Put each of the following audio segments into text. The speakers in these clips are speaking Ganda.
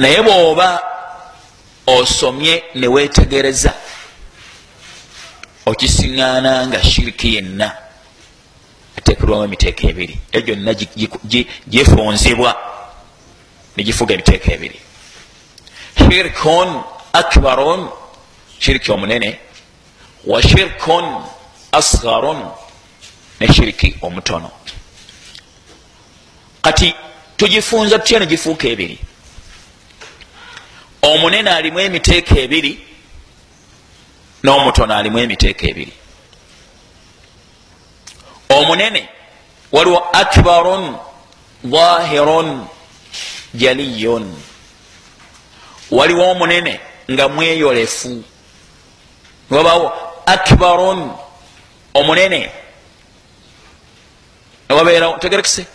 naye bw'oba osomye ne weetegereza okisiŋŋaana nga shiriki yenna. Ateekerwamu emiteeko ebiri e gyonna gifunzibwa negifuga emiteeko ebiri. Shirkun akbarun shiriki omunene wa shirkun asgarun ne shiriki omutono. Kati tugifunza tutya negifuuka ebiri omunene alimu emiteeko ebiri n'omutono alimu emiteeko ebiri. Omunene waliwo akbarun dhahirun jaliyun. Waliwo omunene nga mweyolefu. Wabawo akbarun omunene. Ewabeerawo tegerekise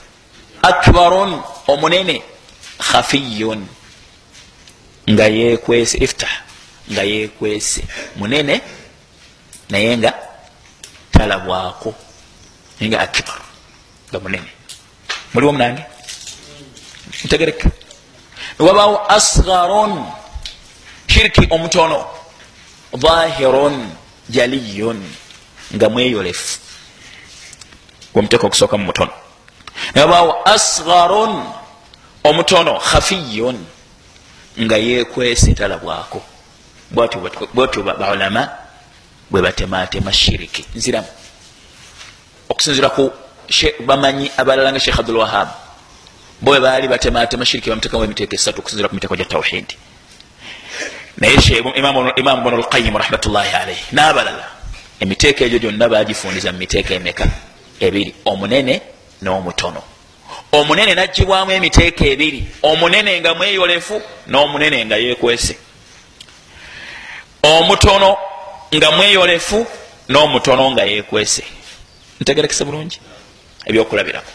akbarun omunene khafiyun nga yekwese iftah nga yekwese munene naye nga talabwako naye nga akbar nga munene. Muliwo munange? Ntegereka wabawo asgarun shiriki omutono. Dhahirun jaliyun nga mweyolefu. Gwemuteeka okusooka mu mutono. Wabawo asgarun omutono khafiyun nga yekwese talabwako bwatyo baulama bwe batematema shiriki. Nziramu okusinzira ku bamanyi abalala nga sheikh abdulwahab bo bwe baali batematema shiriki bamutekamu emiteeko esatu okusinzira ku miteeko gya tawhidi naye imamu bnu lqayimu rahmatullahi alaihi n'abalala emiteeko egyo gyonna bagifundiza mu miteeko emeka? Ebiri omunene n'omutono omunene nagibwamu emiteeko ebiri omunene nga mweyolefu n'omunene nga yekwese omutono nga mweyolefu n'omutono nga yekwese ntegerekese bulungi ebyokulabiramu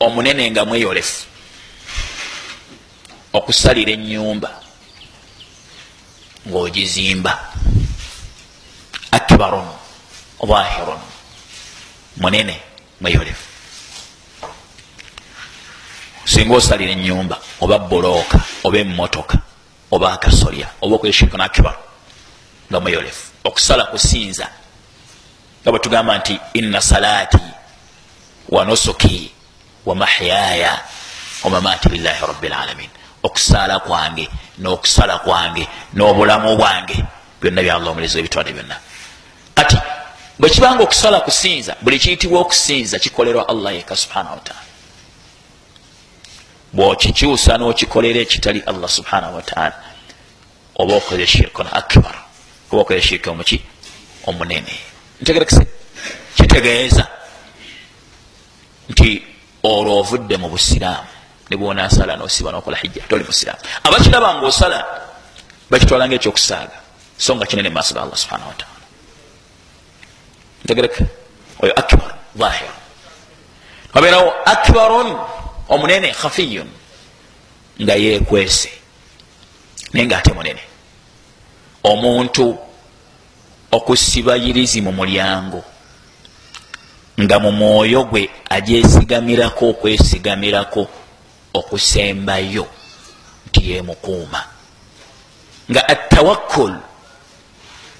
omunene nga mweyolefu. Okusalira enyumba ngaogizimba akbarun dhahirun munene mweyolefu singa osalira enyumba oba bulooka oba emotoka oba akasolya oba okweshirika nakibar nga mweyolefu. Okusala kusinza. Nga bwe tugamba nti inna salaati wa nusuki wa mahyaya wamamaati lillahi rabi lalamin okusaala kwange n'okusala kwange n'obulamu bwange byonna bya allah omuleezi w'ebitonde byonna. Kati bwe kibanga okusala kusinza buli kiyitibwa okusinza kikolerwa allah yeka subhanahu wataala bwokikyusa n'okikolera ekitali allah subhanahu wataala oba okoze shirkun akbar oba okoze shirki omuki omunene. Ntegerekese. Kitegeeza nti olwo ovudde mu busiraamu nebwonasala nosiba nokola hijja toli musiraamu. Abakiraba nga osala bakitwala nga ekyokusaaga so nga kinene maaso ga allah subhanahu wataala ntegereke. Oyo akbar dhahir wabeerawo akbarun omunene khafiyun nga yekwese naye nga ate munene omuntu okusiba yirizi mu mulyango nga mu mwoyo gwe agyesigamirako okwesigamirako okusembayo nti yemukuuma nga atawakkul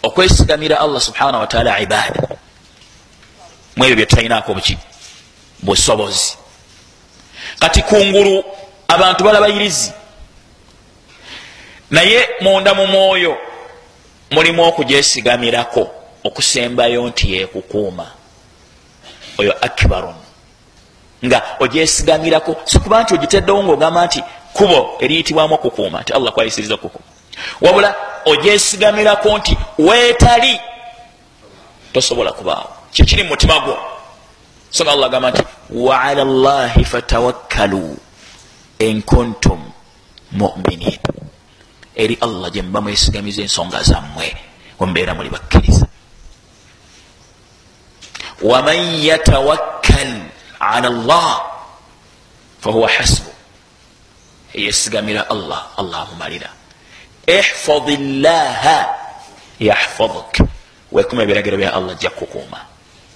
okwesigamira allah subhanahu wataala ibaada mu ebyo byetutalinako buki busobozi kati kungulu abantu balabayirizi naye munda mu mwoyo mulimu okugyesigamirako okusembayo nti yekukuuma. Oyo akbarun nga ogyesigamirako sikuba nti ogiteddewo ngaogamba nti kubo eriyitibwamu okukuuma nti allah kwayisiriza okukuuma. Wabula ogyesigamirako nti weetali tosobola kubaawo. Kyekiri mu mutima gwo so nga allah agamba nti waala llahi fatawakkalu enkuntum muminin. Eri allah gyemuba mwesigamiza ensonga zammwe wembeera muli bakkiriza waman yatawakkal ala llah fahuwa hasbu. Eyesigamira allah allah amumalira. Ihfad llaha yahfaduk wekuma ebiragiro bya allah ajja kukuuma